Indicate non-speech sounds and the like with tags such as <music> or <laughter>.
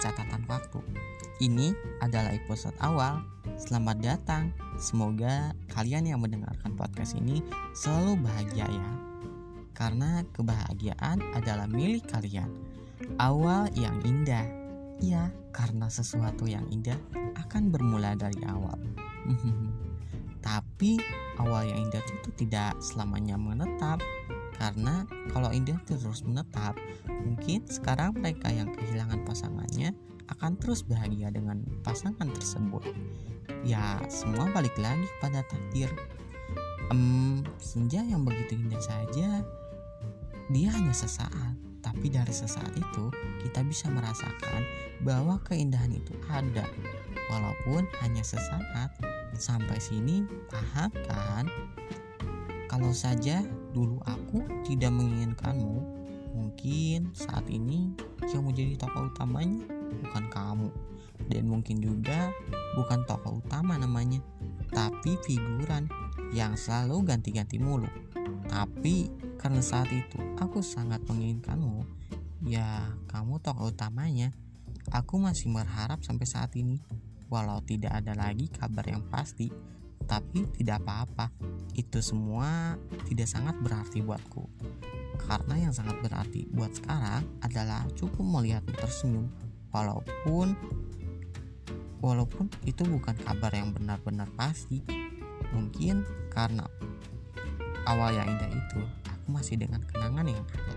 catatan waktu. Ini adalah episode awal. Selamat datang. Semoga kalian yang mendengarkan podcast ini selalu bahagia ya. Karena kebahagiaan adalah milik kalian. Awal yang indah. Iya, karena sesuatu yang indah akan bermula dari awal. <laughs> Tapi awal yang indah itu tidak selamanya menetap karena kalau indah terus menetap, mungkin sekarang mereka yang kehilangan pasangannya akan terus bahagia dengan pasangan tersebut. Ya, semua balik lagi pada takdir. Um, senja yang begitu indah saja, dia hanya sesaat. Tapi dari sesaat itu, kita bisa merasakan bahwa keindahan itu ada. Walaupun hanya sesaat, sampai sini paham kan? Kalau saja dulu aku tidak menginginkanmu, mungkin saat ini yang menjadi tokoh utamanya bukan kamu. Dan mungkin juga bukan tokoh utama namanya, tapi figuran yang selalu ganti-ganti mulu. Tapi karena saat itu aku sangat menginginkanmu, ya kamu tokoh utamanya. Aku masih berharap sampai saat ini, walau tidak ada lagi kabar yang pasti tapi tidak apa-apa, itu semua tidak sangat berarti buatku. Karena yang sangat berarti buat sekarang adalah cukup melihatmu tersenyum, walaupun walaupun itu bukan kabar yang benar-benar pasti. Mungkin karena awal yang indah itu, aku masih dengan kenangan yang ada.